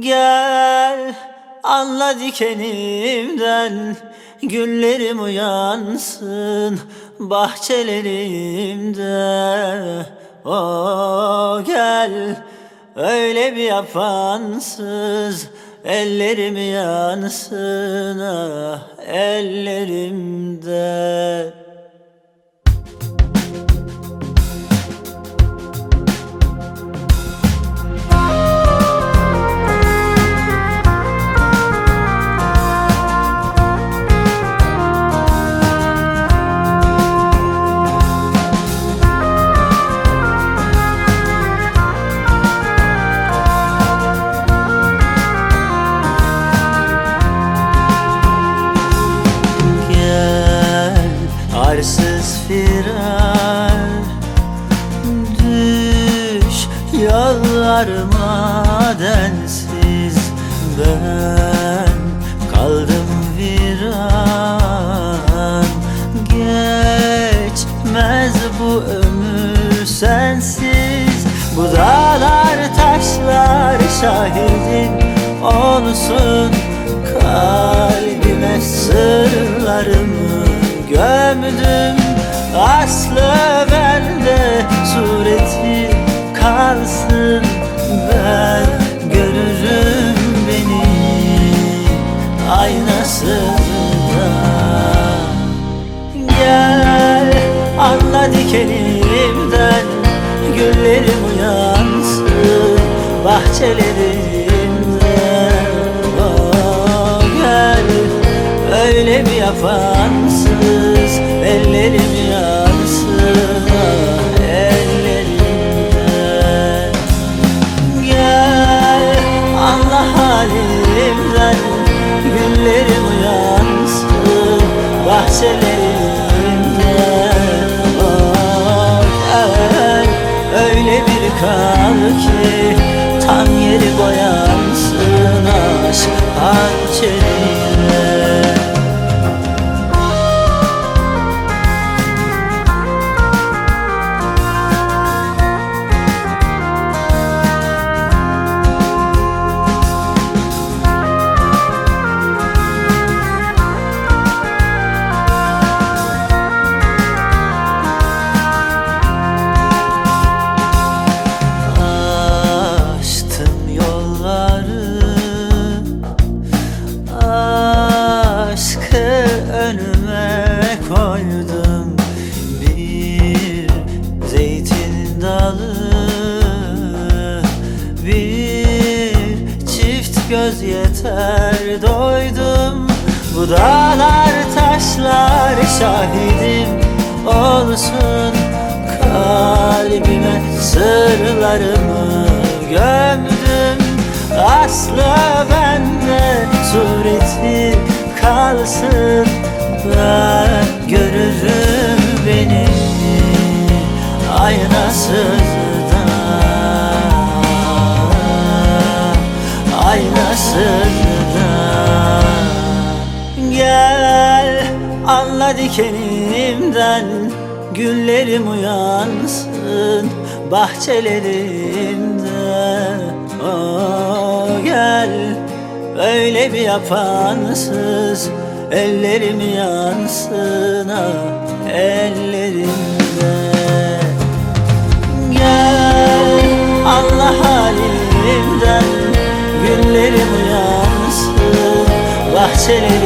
Gel anla dikenimden Güllerim uyansın bahçelerimde. O gel öyle bir yapansız Ellerim yansın ah ellerimde firar Düş yollarıma densiz. Ben kaldım viran. Geçmez bu ömür sensiz. Bu dağlar taşlar şahidin olsun. Kalbime sırlarımı gömdüm Aslı bende sureti kalsın. Ben görürüm beni aynasında. Gel anla dikenimden Güllerim uyansın bahçelerimde Oh, gel öyle bir yapansız ki Tan yeri boyansın aşk hançeriyle koydum Bir zeytin dalı Bir çift göz yeter. Doydum Bu dağlar taşlar şahidim olsun. Kalbime sırlarımı gömdüm. Aslı bende sureti kalsın Ben görürüm beni. Aynasızda Aynasızda Gel anla dikenimden Güllerim uyansın bahçelerimde Oh gel öyle bir yapansız Ellerim yansın ah ellerimde Gel Allah halimden Güllerim uyansın. Bahçelerimde